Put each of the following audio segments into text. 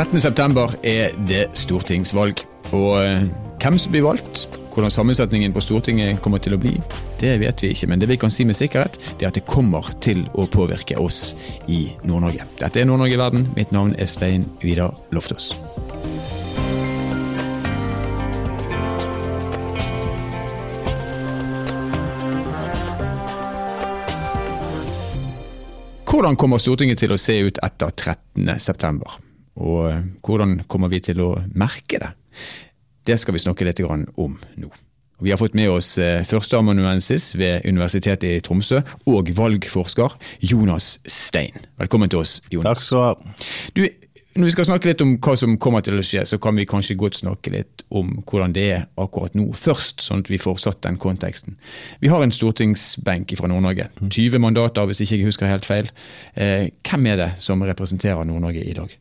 13.9 er det stortingsvalg. Og eh, hvem som blir valgt, hvordan sammensetningen på Stortinget kommer til å bli, det vet vi ikke. Men det vi kan si med sikkerhet, det er at det kommer til å påvirke oss i Nord-Norge. Dette er Nord-Norge i verden. Mitt navn er Stein Vidar Loftaas. Hvordan kommer Stortinget til å se ut etter 13.9? Og eh, hvordan kommer vi til å merke det? Det skal vi snakke litt om nå. Vi har fått med oss eh, førsteamanuensis ved Universitetet i Tromsø og valgforsker Jonas Stein. Velkommen til oss, Jonas. Takk skal du ha. Når vi skal snakke litt om hva som kommer til å skje, så kan vi kanskje godt snakke litt om hvordan det er akkurat nå. Først, sånn at vi får satt den konteksten. Vi har en stortingsbenk fra Nord-Norge. 20 mandater, hvis ikke jeg husker helt feil. Eh, hvem er det som representerer Nord-Norge i dag?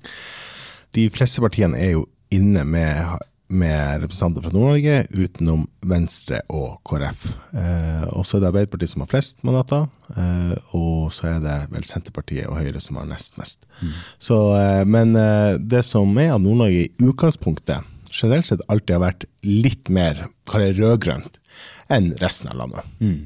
De fleste partiene er jo inne med, med representanter fra Nord-Norge, utenom Venstre og KrF. Eh, og så er det Arbeiderpartiet som har flest mandater, eh, og så er det vel Senterpartiet og Høyre som har nest mest. Mm. Så, eh, men eh, det som er at Nord-Norge i utgangspunktet, generelt sett alltid har vært litt mer rød-grønt enn resten av landet. Mm.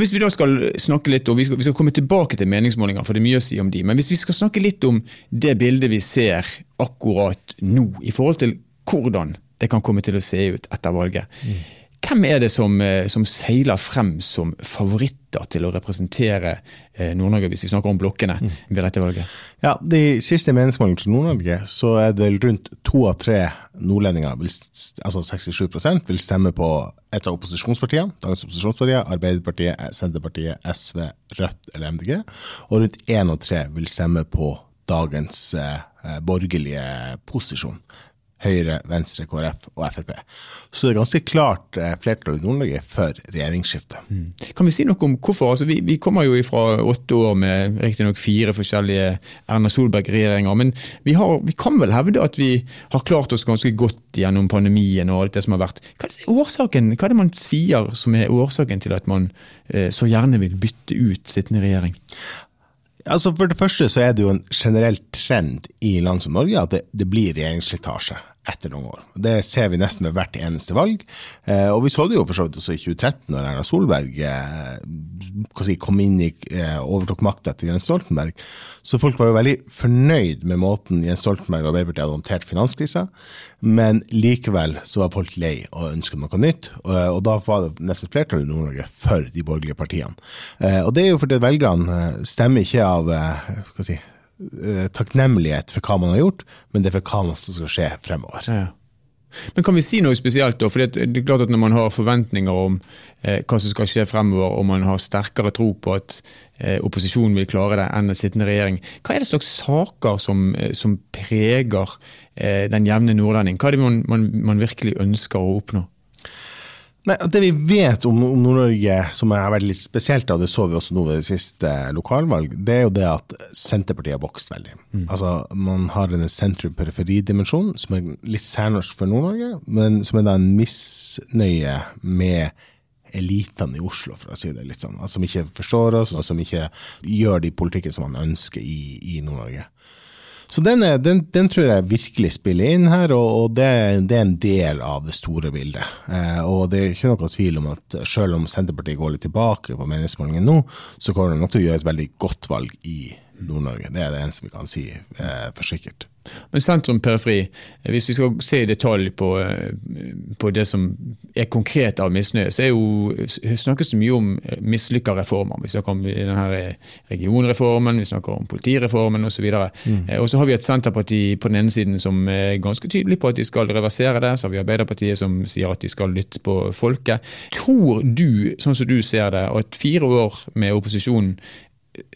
Hvis vi da skal snakke litt, og vi skal, vi skal, komme tilbake til meningsmålinger, for det er mye å si om de, men hvis vi skal snakke litt om det bildet vi ser akkurat nå, i forhold til hvordan det kan komme til å se ut etter valget. Mm. Hvem er det som, eh, som, seiler frem som favoritter til å representere eh, Nord-Norge, hvis vi snakker om blokkene mm. ved dette valget? Ja, De siste meningsmålingene til Nord-Norge, så er det rundt to av tre nordlendinger, altså 67 vil stemme på et av opposisjonspartiene. Dagens opposisjonspartier, Arbeiderpartiet, Senterpartiet, SV, Rødt eller MDG. Og rundt én av tre vil stemme på dagens eh, borgerlige posisjon. Høyre, Venstre, KrF og Frp. Så det er ganske klart eh, flertall i Nord-Norge for regjeringsskifte. Mm. Kan vi si noe om hvorfor? Altså, vi, vi, kommer jo fra åtte år med riktignok fire forskjellige Erna Solberg-regjeringer, men vi, har, vi, kan vel hevde at vi har klart oss ganske godt gjennom pandemien og alt det som har vært. Hva er det, årsaken, hva er det man sier som er årsaken til at man eh, så gjerne vil bytte ut sittende regjering? Altså For det første så er det jo en generell trend i land som Norge at det, det blir regjeringsslitasje etter noen år. Det ser vi nesten ved hvert eneste valg. Eh, og vi så det jo for så vidt også i 2013, når Erna Solberg eh, si, kom inn i, eh, overtok makta etter Jens Stoltenberg. Så folk var jo veldig fornøyd med måten Jens Stoltenberg og Arbeiderpartiet hadde håndtert finanskrisa, men likevel så var folk lei og ønsket noe nytt. Og, da var det nesten flertallet i Nord-Norge for de borgerlige partiene. Og det er jo fordi velgerne stemmer ikke av hva si, Eh, takknemlighet for hva man har gjort, men det er for hva som skal skje fremover. Ja. Men Kan vi si noe spesielt? da? For det er klart at Når man har forventninger om eh, hva som skal skje fremover, og man har sterkere tro på at eh, opposisjonen vil klare det enn en sittende regjering, hva er det slags saker som, eh, som preger eh, den jevne nordlending? Hva er det man, man, man virkelig ønsker å oppnå? Nei, Det vi vet om, om Nord-Norge som er veldig spesielt, og det så vi også nå ved det siste lokalvalg, det er jo det at Senterpartiet har vokst veldig. Mm. Altså, Man har en sentrum-periferidimensjon som er litt særnorsk for Nord-Norge, men som er da en misnøye med elitene i Oslo, for å si det litt sånn. Altså, som ikke forstår oss, og som ikke gjør de politikken som man ønsker i, i Nord-Norge. Så den, er, den, den, tror jeg virkelig spiller inn her, og, og det, det, er en del av det store bildet. Eh, og det er ikke noe tvil om at selv om Senterpartiet går litt tilbake på meningsmålingen nå, så kommer de nok til å gjøre et veldig godt valg i Nord-Norge. Det er det eneste vi kan si eh, for sikkert. Men sentrum-periferi, hvis vi skal se i detalj på, eh, på, det som er konkret av misnøye, så jo, snakkes det mye om mislykka reformer. Vi snakker om denne regionreformen, vi snakker om politireformen osv. Mm. Eh, og så har vi et Senterparti på den ene siden som er ganske tydelig på at de skal reversere det. Så har vi Arbeiderpartiet som sier at de skal lytte på folket. Tror du, sånn som du ser det, at fire år med opposisjonen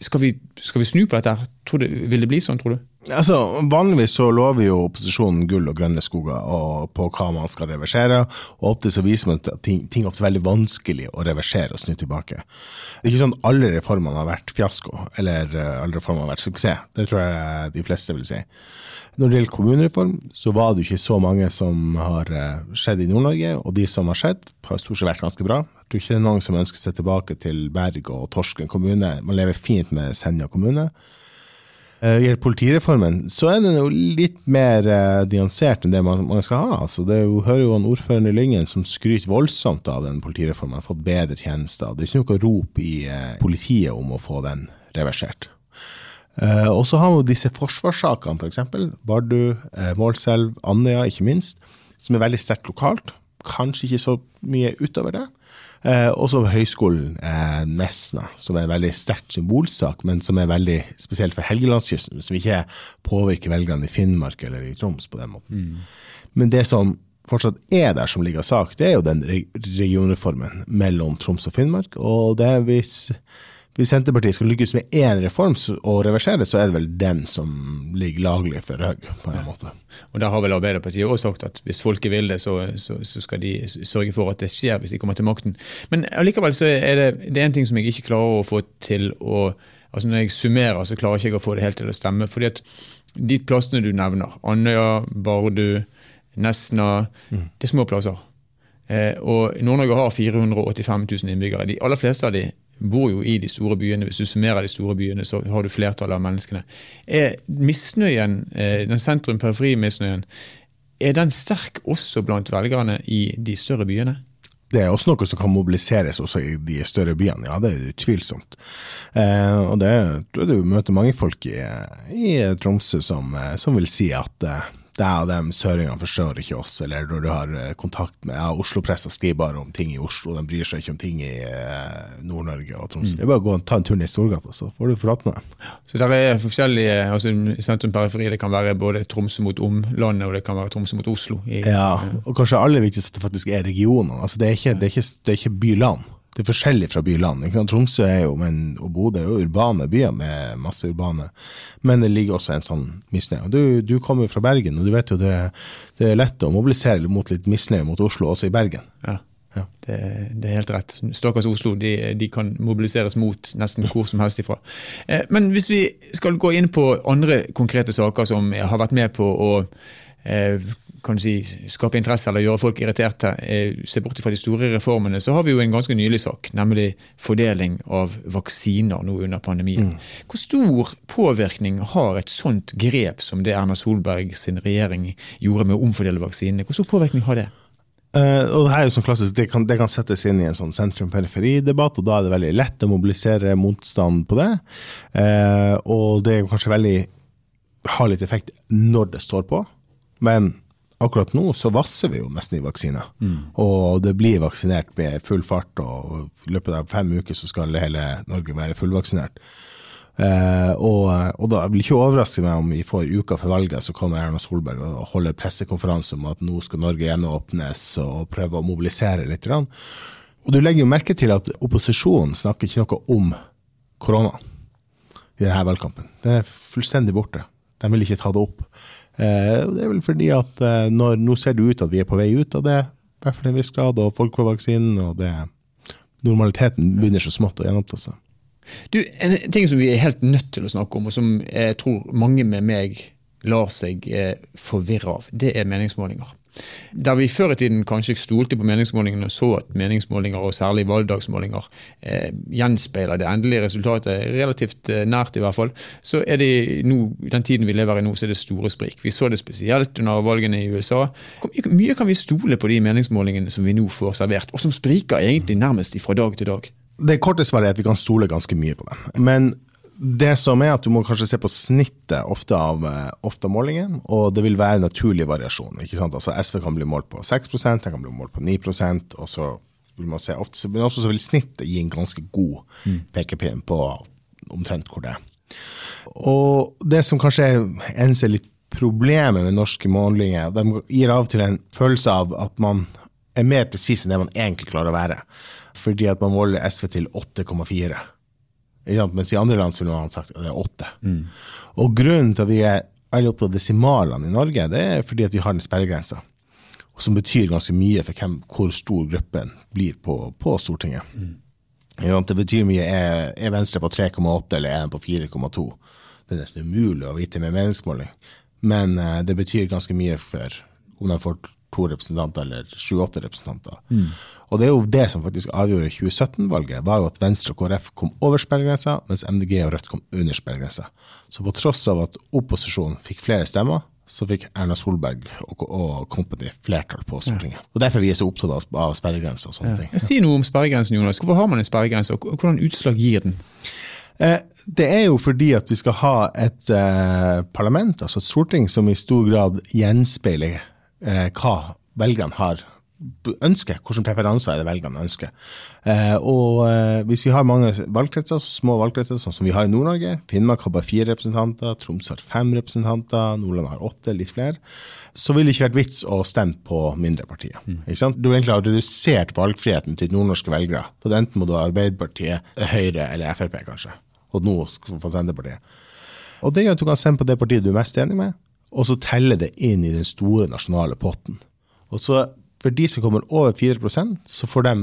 skal vi, skal vi, snu på dette? Det, vil det bli sånn, tror du? Altså, Vanligvis så lover jo opposisjonen gull og grønne skoger og på hva man skal reversere. og Ofte så viser man at ting, ting er veldig vanskelig å reversere og snu tilbake. Det er ikke sånn at alle reformene har vært fiasko, eller eh, alle reformene har vært suksess. Det tror jeg de fleste vil si. Når det gjelder kommunereform, så var det jo ikke så mange som har eh, skjedd i Nord-Norge, og de som har skjedd, har stort sett vært ganske bra. Tror ikke det er noen som ønsker seg tilbake til Berg og Torsken kommune. Man lever fint med Senja kommune. Uh, gjelder politireformen, så er den jo litt mer uh, nyansert enn det man, man skal ha. Altså, det jo, hører jo ordføreren i Lyngen som skryter voldsomt av den politireformen. Har fått bedre tjenester. Det er ikke noe rop i uh, politiet om å få den reversert. Uh, og så har vi disse forsvarssakene, f.eks. For Bardu, Målselv, Andøya ikke minst, som er veldig sterkt lokalt. Kanskje ikke så mye utover det. Eh, også høyskolen eh, Nesna, som er en veldig sterk symbolsak, men som er veldig spesielt for Helgelandskysten, som ikke påvirker velgerne i Finnmark eller i Troms på den måten. Mm. Men det som fortsatt er der som ligger av sak, det er jo den regionreformen mellom Troms og Finnmark. Og det er hvis hvis Senterpartiet skal lykkes med én reform og reversere, så er det vel den som ligger laglig for høy. på en måte. Og Der har vel Arbeiderpartiet også sagt at hvis folket vil det, så, så, så, skal de sørge for at det skjer hvis de kommer til makten. Men allikevel så er det, det er en ting som jeg ikke klarer å få til å altså Når jeg summerer, så klarer jeg ikke å få det helt til å stemme. fordi at de plassene du nevner, Andøya, Bardu, Nesna, mm. det er små plasser. Eh, og Nord-Norge har 485 000 innbyggere. De aller fleste av de bor jo i de store byene. Hvis du summerer de store byene, så har du flertallet av menneskene. Er misnøyen, eh, den sentrum-periferi-misnøyen, er den sterk også blant velgerne i de større byene? Det er også noe som kan mobiliseres også i de større byene, ja det er utvilsomt. Eh, og det tror jeg du møter mange folk i, i Tromsø som, eh, som, vil si at eh, deg og dem søringene forstår ikke oss, eller når du har eh, kontakt med ja, Oslo-pressa skriver bare om ting i Oslo, de bryr seg ikke om ting i eh, Nord-Norge og Tromsø. Mm. Det er bare å gå og ta en tur ned i Storgata, så får du prate med dem. Så det er forskjellige altså sentrum-periferi, det kan være både Tromsø mot omlandet, og det kan være Tromsø mot Oslo. I, ja, og kanskje aller viktigst at det faktisk er regionene. Altså, det er ikke, det er ikke, det er ikke by-land det er forskjellig fra by-land. Tromsø er jo, men, og Bodø er jo urbane byer med masse urbane, men det ligger også en sånn misnøye. Du, du kommer jo fra Bergen, og du vet jo det, det er lett å mobilisere mot litt misnøye mot Oslo også i Bergen. Ja. Ja. Det, det, er helt rett. Stakkars Oslo de, de, kan mobiliseres mot nesten hvor som helst ifra. Eh, men hvis vi skal gå inn på andre konkrete saker som har vært med på å eh, kan si, skape interesse eller gjøre folk irriterte, eh, se bort fra de store reformene, så har vi jo en ganske nylig sak, nemlig fordeling av vaksiner nå under pandemien. Mm. Hvor stor påvirkning har et sånt grep som det Erna Solberg sin regjering gjorde med å omfordele vaksinene? Hvor stor påvirkning har det? Uh, og Det her er jo sånn klassisk, det kan, det kan settes inn i en sånn sentrum-periferi-debatt, og da er det veldig lett å mobilisere motstand på det. Uh, og det er kanskje veldig har litt effekt når det står på, men akkurat nå så vasser vi jo nesten i vaksiner. Mm. Og det blir vaksinert med full fart, og i løpet av fem uker så skal hele Norge være fullvaksinert. Eh, og, og, da blir ikke overraske meg om vi får uka før valget, så kommer Erna Solberg og holder pressekonferanse om at nå skal Norge gjenåpnes, og prøve å mobilisere litt. Og du legger jo merke til at opposisjonen snakker ikke noe om korona i denne valgkampen. Det er fullstendig borte. De vil ikke ta det opp. Eh, det er vel fordi at eh, når, nå ser det ut at vi er på vei ut av det, i hvert fall en viss grad, og folk får vaksinen, og det, normaliteten begynner så smått å gjenoppta seg. Du, En ting som vi er helt nødt til å snakke om, og som jeg tror mange med meg lar seg eh, forvirre av, det er meningsmålinger. Der vi før i tiden kanskje stolte på meningsmålingene og så at meningsmålinger, og særlig valgdagsmålinger, eh, gjenspeiler det endelige resultatet, relativt eh, nært i hvert fall, så er det nå, den tiden vi lever i nå, så er det store sprik. Vi så det spesielt under valgene i USA. Hvor mye kan vi stole på de meningsmålingene som vi nå får servert, og som spriker egentlig nærmest fra dag til dag? Det korte svaret er at vi kan stole ganske mye på dem. Men det som er at Du må kanskje se på snittet ofte av, eh, ofte av målingen, og det vil være naturlig variasjon. ikke sant? Altså SV kan bli målt på 6 den kan bli målt på 9% og så vil man se ofte, men også så vil snittet gi en ganske god mm. pekepinn på omtrent hvor det er. Og Det som kanskje er eneste litt problemet med norske målinger, de gir av og til en følelse av at man er mer presis enn det man egentlig klarer å være. Fordi at man måler SV til 8,4 mens i andre land ville man sagt at det er åtte. Mm. Og grunnen til at vi er veldig opptatt av desimalene i Norge, det er fordi at vi har en sperregrense. Som betyr ganske mye for hvem, hvor stor gruppen blir på, på Stortinget. Mm. Det betyr mye. Er, er Venstre på 3,8 eller er den på 4,2? Det er nesten umulig å vite med meningsmåling. Men uh, det betyr ganske mye for om de får to representanter eller sju-åtte representanter. Mm. Og det er jo det som faktisk avgjorde 2017-valget, var jo at Venstre og KrF kom over sperregrensa, mens MDG og Rødt kom under sperregrensa. Så på tross av at opposisjonen fikk flere stemmer, så fikk Erna Solberg og, og Company flertall på Stortinget. Ja. Og Derfor vi er så opptatt av, av sperregrenser og sånne ja. ting. Si noe om sperregrensen, Jonas. Hvorfor har man en sperregrense, og hvordan utslag gir den? Eh, det er jo fordi at vi skal ha et eh, parlament, altså et storting, som i stor grad gjenspeiler eh, hva velgerne har ønsker, hvilke preferanser er det velgerne ønsker. Eh, og eh, Hvis vi har mange valgkretser, små valgkretser, sånn som vi har i Nord-Norge Finnmark har bare fire representanter, Troms har fem representanter, Nordland har åtte, litt flere. Så ville det ikke vært vits å stemme på mindre partier. Mm. Ikke sant? Du egentlig har redusert valgfriheten til nordnorske velgere. Så enten må du ha Arbeiderpartiet, Høyre eller Frp, kanskje. Og nå skal få Senterpartiet. Og det gjør at du kan stemme på det partiet du er mest enig med, og så teller det inn i den store nasjonale potten. Og så for de som kommer over 4% så får de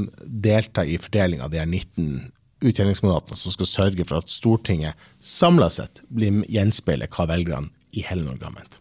delta i fordelinga av de her 19 utjevningsmandatene som skal sørge for at Stortinget samla sett blir gjenspeiler hva velgerne i hele Norge har ment.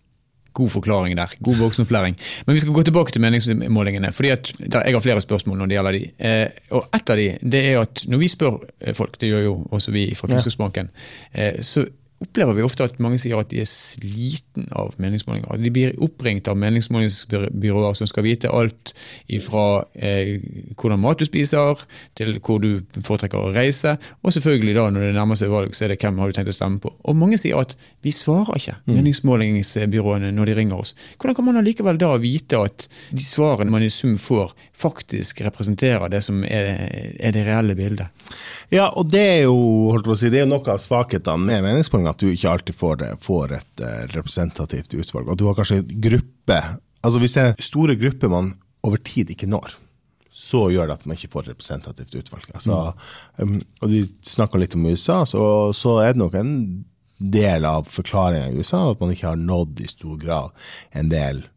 God forklaring der. God voksenopplæring. Men vi skal gå tilbake til meningsmålingene. fordi at Jeg har flere spørsmål når det gjelder de. Eh, og Et av de det er at når vi spør folk, det gjør jo også vi fra Kunnskapsbanken, eh, så opplever vi ofte at mange sier at de er sliten av meningsmålinger. De blir oppringt av meningsmålingsbyråer som skal vite alt fra eh, hvordan mat du spiser, til hvor du foretrekker å reise, og selvfølgelig da når det nærmer seg valg, så er det hvem har du tenkt å stemme på. Og mange sier at vi svarer ikke mm. meningsmålingsbyråene når de ringer oss. Hvordan kan man allikevel da vite at de svarene man i sum får, faktisk representerer det som er, er det reelle bildet? Ja, og det er jo holdt på å si, det er noe av svakhetene med meningsmålinger at du ikke alltid får, får et uh, representativt utvalg. Og du har kanskje gruppe Altså Hvis det er store grupper man over tid ikke når, så gjør det at man ikke får et representativt utvalg. Altså, mm. um, og Du snakka litt om USA, så, så, er det nok en del av forklaringa i USA at man ikke har nådd i stor grad en del eh,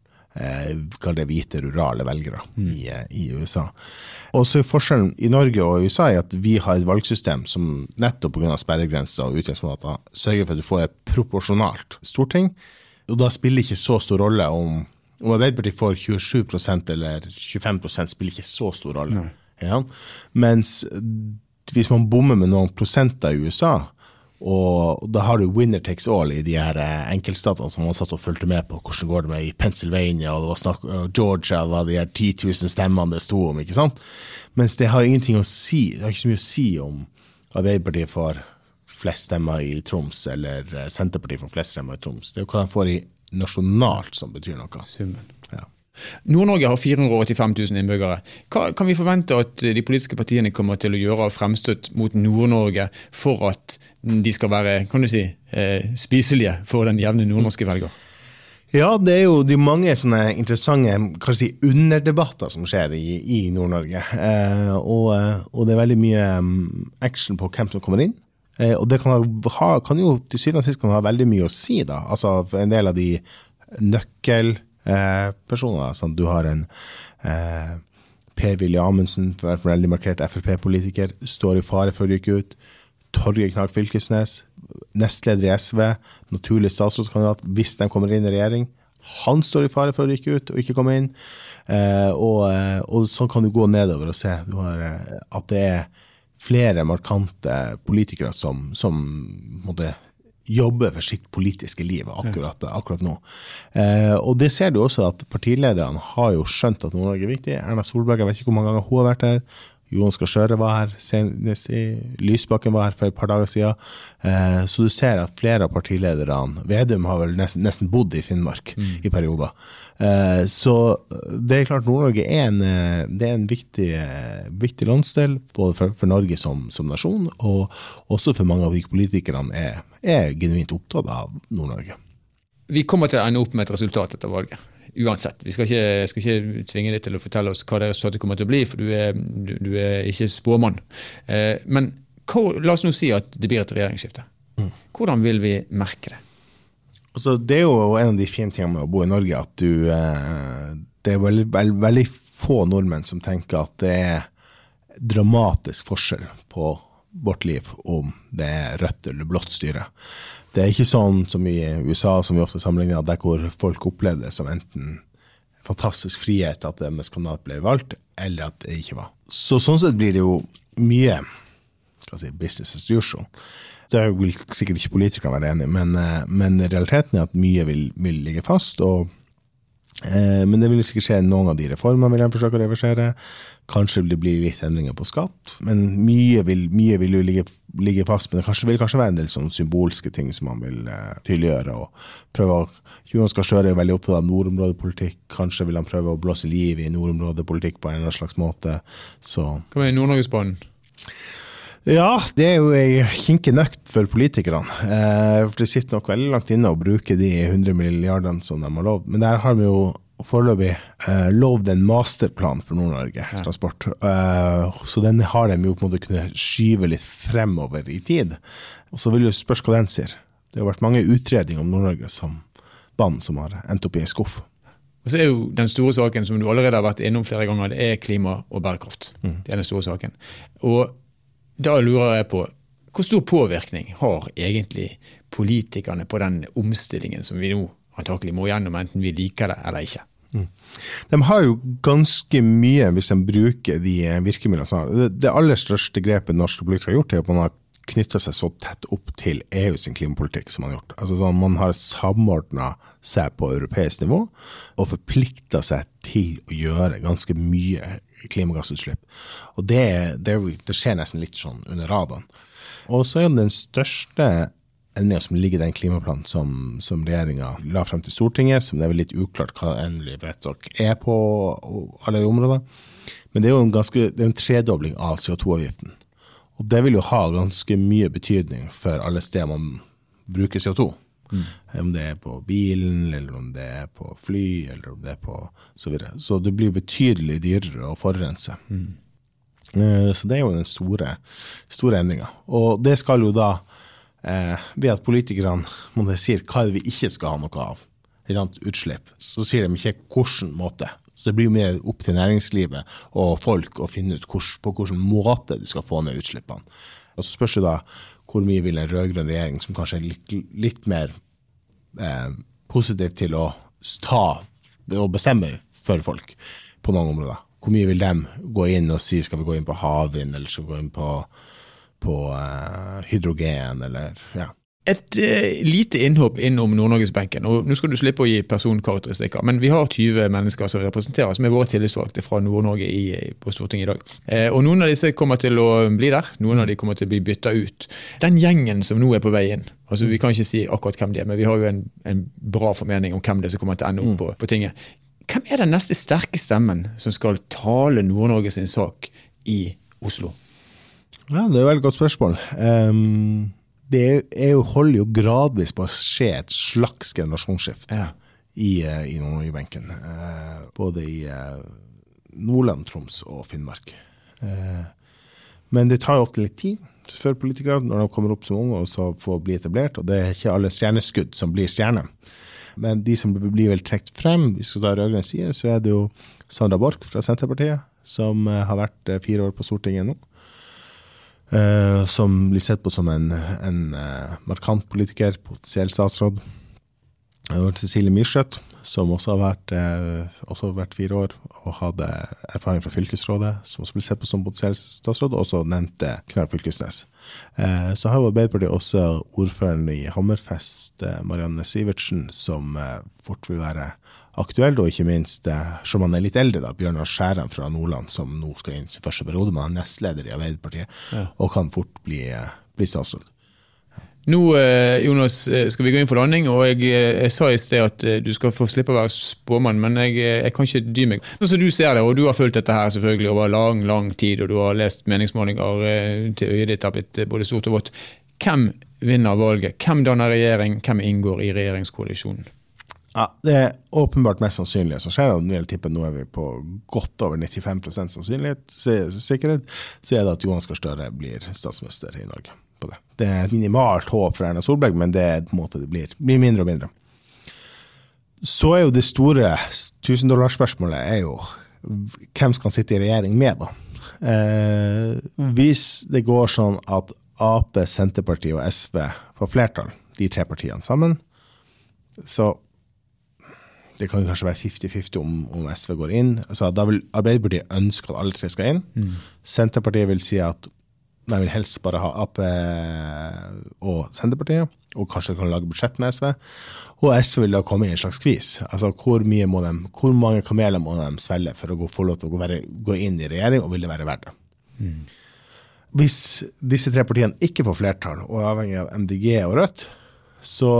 kall det hvite, rurale velgere mm. i, eh, i, USA. Og så Forskjellen i Norge og USA er at vi har et valgsystem som nettopp pga. sperregrenser og utgangsmåter sørger for at du får et proporsjonalt storting. Og da spiller det ikke så stor rolle om, om Arbeiderpartiet får 27% eller 25% spiller ikke så stor rolle. Ja. Mens hvis man bommer med noen prosenter i USA, og da har du winner takes all i de her eh, enkeltstatene som man satt og fulgte med på. Hvordan går det med i Pennsylvania og det var snakk, Georgia, det var de her 10 000 stemmene det sto om. ikke sant? Mens det har ingenting å si. Det har ikke så mye å si om Arbeiderpartiet får flest stemmer i Troms, eller eh, Senterpartiet får flest stemmer i Troms. Det er jo hva de får i nasjonalt som betyr noe. Summen. Nord-Norge har 485 000 innbyggere. Hva kan vi forvente at de politiske partiene kommer til å gjøre av fremstøt mot Nord-Norge for at de skal være kan du si, eh, spiselige for den jevne nordnorske velger? Ja, det er jo de mange sånne interessante si, underdebatter som skjer i, i Nord-Norge. Eh, og, og, det er veldig mye um, action på hvem som kommer inn. Eh, og det kan, ha, kan jo til syvende og sist ha veldig mye å si, da. Altså en del av de nøkkelpersonene. eh. Sånn, du har en eh, Per-Willy Amundsen, veldig markert Frp-politiker, står i fare for å ryke ut. Torgeir Knag Fylkesnes, nestleder i SV, naturlig statsrådskandidat hvis de kommer inn i regjering. Han står i fare for å rykke ut og ikke komme inn. Eh, og, eh, og, sånn kan du gå nedover og se har, eh, at det er flere markante politikere som, som måtte, jobber for sitt politiske liv akkurat, akkurat nå. Eh, og det ser du også at partilederne har jo skjønt at Nord-Norge er viktig. Erna Solberg, jeg vet ikke hvor mange ganger hun har vært her. Johan Gahr Støre var her senest i Lysbakken var her for et par dager siden. Eh, så du ser at flere av partilederne Vedum har vel nesten, nesten bodd i Finnmark mm. i perioder. Eh, så det er klart Nord-Norge er en, eh, det er en viktig, viktig landsdel, både for, for Norge som, som, nasjon, og også for mange av de politikerne er, er genuint opptatt av Nord-Norge. Vi kommer til å ende opp med et resultat etter valget uansett. Vi skal ikke, skal ikke, tvinge deg til å fortelle oss hva det resultatet kommer til å bli, for du er, du, du er ikke spåmann. Eh, men hva, la oss nå si at det blir et regjeringsskifte. Mm. Hvordan vil vi merke det? Altså, det er jo en av de fine tingene med å bo i Norge, at du eh, Det er veldig, veld, veldig få nordmenn som tenker at det er dramatisk forskjell på vårt liv om det er rødt eller blått styre. Det er ikke sånn som i USA, som vi ofte sammenligner, der hvor folk opplever det som enten fantastisk frihet at deres kandidat ble valgt, eller at det ikke var. Så sånn sett blir det jo mye si, business as usual. Det vil sikkert ikke politikerne være enig i, men, eh, men, realiteten er at mye vil, vil ligge fast. og men det vil sikkert skje noen av de reformene vil jeg forsøke å reversere. Kanskje det bli litt endringer på skatt. Men mye vil, mye vil jo ligge, ligge, fast. Men det kanskje, vil kanskje være en del sånn symbolske ting som man vil eh, tydeliggjøre. og prøve å, Jonas Gahr er veldig opptatt av nordområdepolitikk. Kanskje vil han prøve å blåse liv i nordområdepolitikk på en eller annen slags måte. Så. Hva med Nord-Norgesbanen? Ja, det er jo ei kinkig nøkt for politikerne. Eh, for Det sitter nok veldig langt inne å bruke de 100 milliardene som de har lovd. Men der har vi jo foreløpig eh, lovd en masterplan for Nord-Norge ja. transport. Eh, så den har de jo på en måte kunnet skyve litt fremover i tid. Og så vil du spørs hva den sier. Det har vært mange utredninger om Nord-Norge som banen som har endt opp i en skuff. Og så er jo Den store saken som du allerede har vært innom flere ganger, det er klima og bærekraft. Mm. Det er den store saken. Og da lurer jeg på hvor stor påvirkning har egentlig politikerne på den omstillingen som vi nå antakelig må gjennom, enten vi liker det eller ikke? Mm. De har jo ganske mye, hvis de bruker de virkemidlene. Det aller største grepet norske politikere har gjort, er at man har knytta seg så tett opp til EU sin klimapolitikk som man har gjort. Altså sånn, Man har samordna seg på europeisk nivå og forplikta seg til å gjøre ganske mye klimagassutslipp. Og det, det, det skjer nesten litt sånn under radaren. Og så er den største endringa som ligger i den klimaplanen som, som regjeringa la frem til Stortinget, som det er vel litt uklart hva endelig vedtak er på alle de områdene. Men det er jo en, ganske, det er en tredobling av CO2-avgiften. Og det vil jo ha ganske mye betydning for alle steder man bruker CO2. Mm. Om det er på bilen, eller om det er på fly, eller om det er på så videre. Så det blir betydelig dyrere å forurense. Mm. Eh, så det er jo den store, store endringa. Og det skal jo da, eh, ved at politikerne sier hva er det vi ikke skal ha noe av, utslipp, så sier de ikke hvilken måte. Så det blir jo mer opp til næringslivet og folk å finne ut hvor, på hvilken måte du skal få ned utslippene. Og så spørs det da hvor mye vil en rød-grønn regjering, som kanskje er litt, litt mer eh, positiv til å ta og bestemme for folk på noen områder, hvor mye vil de gå inn og si skal vi gå inn på havvind, eller skal vi gå inn på, på uh, hydrogen, eller ja. Et eh, lite innhopp innom Nord-Norgesbenken. og Nå skal du slippe å gi personkarakteristikker, men vi har 20 mennesker som representerer, som er våre tillitsvalgte fra Nord-Norge på Stortinget i dag. Eh, og Noen av disse kommer til å bli der, noen av de kommer til å bli bytta ut. Den gjengen som nå er på vei inn, altså vi kan ikke si akkurat hvem de er, men vi har jo en, en bra formening om hvem det er som kommer til å ende opp mm. på, på tinget. Hvem er den neste sterke stemmen som skal tale Nord-Norge sin sak i Oslo? Ja, Det er jo et godt spørsmål. Um det er holder jo gradvis på å skje et slags generasjonsskifte ja. i, eh, i Nord-Norge-benken. Eh, både i eh, Nordland, Troms og Finnmark. Men det tar jo ofte litt tid før politikere når de kommer opp som unge og så får bli etablert. Og det er ikke alle stjerneskudd som blir stjerner. Men de som blir vel trukket frem, hvis vi tar rød-grønn side, så er det jo Sandra Borch fra Senterpartiet, som har vært fire år på Stortinget nå. Uh, som blir sett på som en, en uh, markant politiker, potensiell statsråd. Og Cecilie Myrseth, som også har vært, uh, også vært, fire år og hadde erfaring fra fylkesrådet, som også blir sett på som potensiell statsråd, og også nevnte Knag Fylkesnes. så har jo Arbeiderpartiet også ordføreren i Hammerfest, Marianne Sivertsen, som fort vil være aktuelt, og ikke minst, eh, som han er litt eldre, da, Bjørnar Skjæran fra Nordland, som nå skal inn sin første periode, men han er nestleder i Arbeiderpartiet, ja. og kan fort bli, eh, bli statsråd. Nå eh, Jonas, skal vi gå inn for landing, og jeg, jeg sa i sted at du skal få slippe å være spåmann, men jeg, jeg, kan ikke dy meg. Sånn som du ser det, og du har fulgt dette her selvfølgelig over lang lang tid, og du har lest meningsmålinger til øyet ditt har blitt både stort og vått. Hvem vinner valget? Hvem danner regjering? Hvem inngår i regjeringskoalisjonen? Ja, Det er åpenbart mest sannsynlige som skjer. tipper Nå er vi på godt over 95 sannsynlighet, sikkerhet, så er det at Johan Gahr Støre blir statsminister i Norge. på Det Det er et minimalt håp for Erna Solberg, men det er på en måte det blir. blir mindre og mindre. Så er jo det store tusendollarspørsmålet er jo hvem skal sitte i regjering med, da? Eh, hvis det går sånn at Ap, Senterpartiet og SV får flertall, de tre partiene sammen, så det kan kanskje være 50-50 om, om, SV går inn. Altså, da vil Arbeiderpartiet ønske at alle tre skal inn. Mm. Senterpartiet vil si at de vil helst bare ha Ap og Senterpartiet, og kanskje kan lage budsjett med SV. Og SV vil da komme i en slags skvis. Altså, hvor, de, hvor mange kameler må de svelge for å gå, få lov til å gå, gå, inn i regjering, og vil det være verdt det? Mm. Hvis disse tre partiene ikke får flertall, og er avhengig av MDG og Rødt, så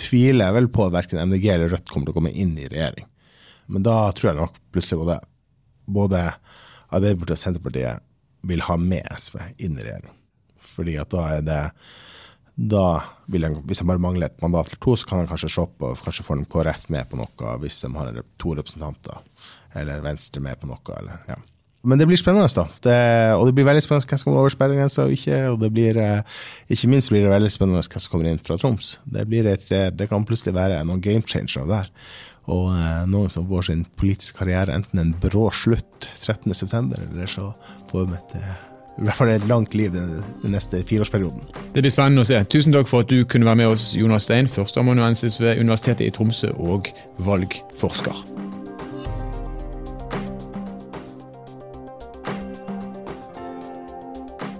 tviler jeg vel på at verken MDG eller Rødt kommer til å komme inn i regjering. Men da tror jeg nok plutselig både, både Arbeiderpartiet og Senterpartiet vil ha med SV inn i regjering. Fordi at da er det da vil jeg, Hvis han bare mangler et mandat eller to, så kan han kanskje se på kanskje får KrF med på noe hvis de har to representanter, eller Venstre med på noe. Eller, ja. Men det blir spennende, da. Det, og det blir veldig spennende hvem som kommer over sperregrensa og ikke. Og det blir, eh, ikke minst blir det veldig spennende hvem som kommer inn fra Troms. Det, et, eh, det kan plutselig være noen game changere der. Og eh, noen som får sin politiske karriere enten en brå slutt 13.9., eller så får vi et i hvert fall et langt liv den, neste fireårsperioden. Det blir spennende å se. Tusen takk for at du kunne være med oss, Jonas Stein, førsteamanuensis ved Universitetet i Tromsø og valgforsker.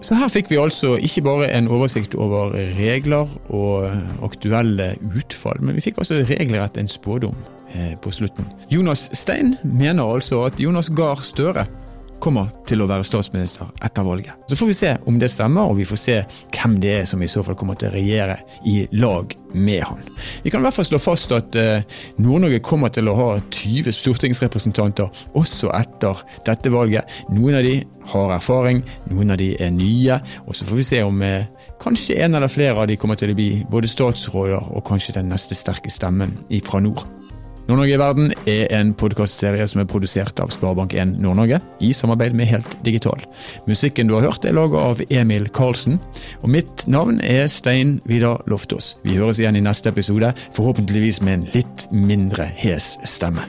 Så her fikk vi altså ikke bare en oversikt over regler og aktuelle utfall, men vi fikk altså regelrett en spådom eh, på slutten. Jonas Stein mener altså at Jonas Gahr Støre kommer til å være statsminister etter valget. Så får vi se om det stemmer, og vi får se hvem det er som i så fall kommer til å regjere i lag med han. Vi kan i hvert fall slå fast at uh, Nord-Norge kommer til å ha 20 stortingsrepresentanter også etter dette valget. Noen av de har erfaring, noen av de er nye, og så får vi se om uh, kanskje en eller flere av de kommer til å bli både statsråder og kanskje den neste sterke stemmen fra nord. Nord-Norge i verden er en podkastserie som er produsert av Sparebank1 Nord-Norge i samarbeid med Helt Digital. Musikken du har hørt er laget av Emil Karlsen, og mitt navn er Stein Vidar Loftaas. Vi høres igjen i neste episode, forhåpentligvis med en litt mindre hes stemme.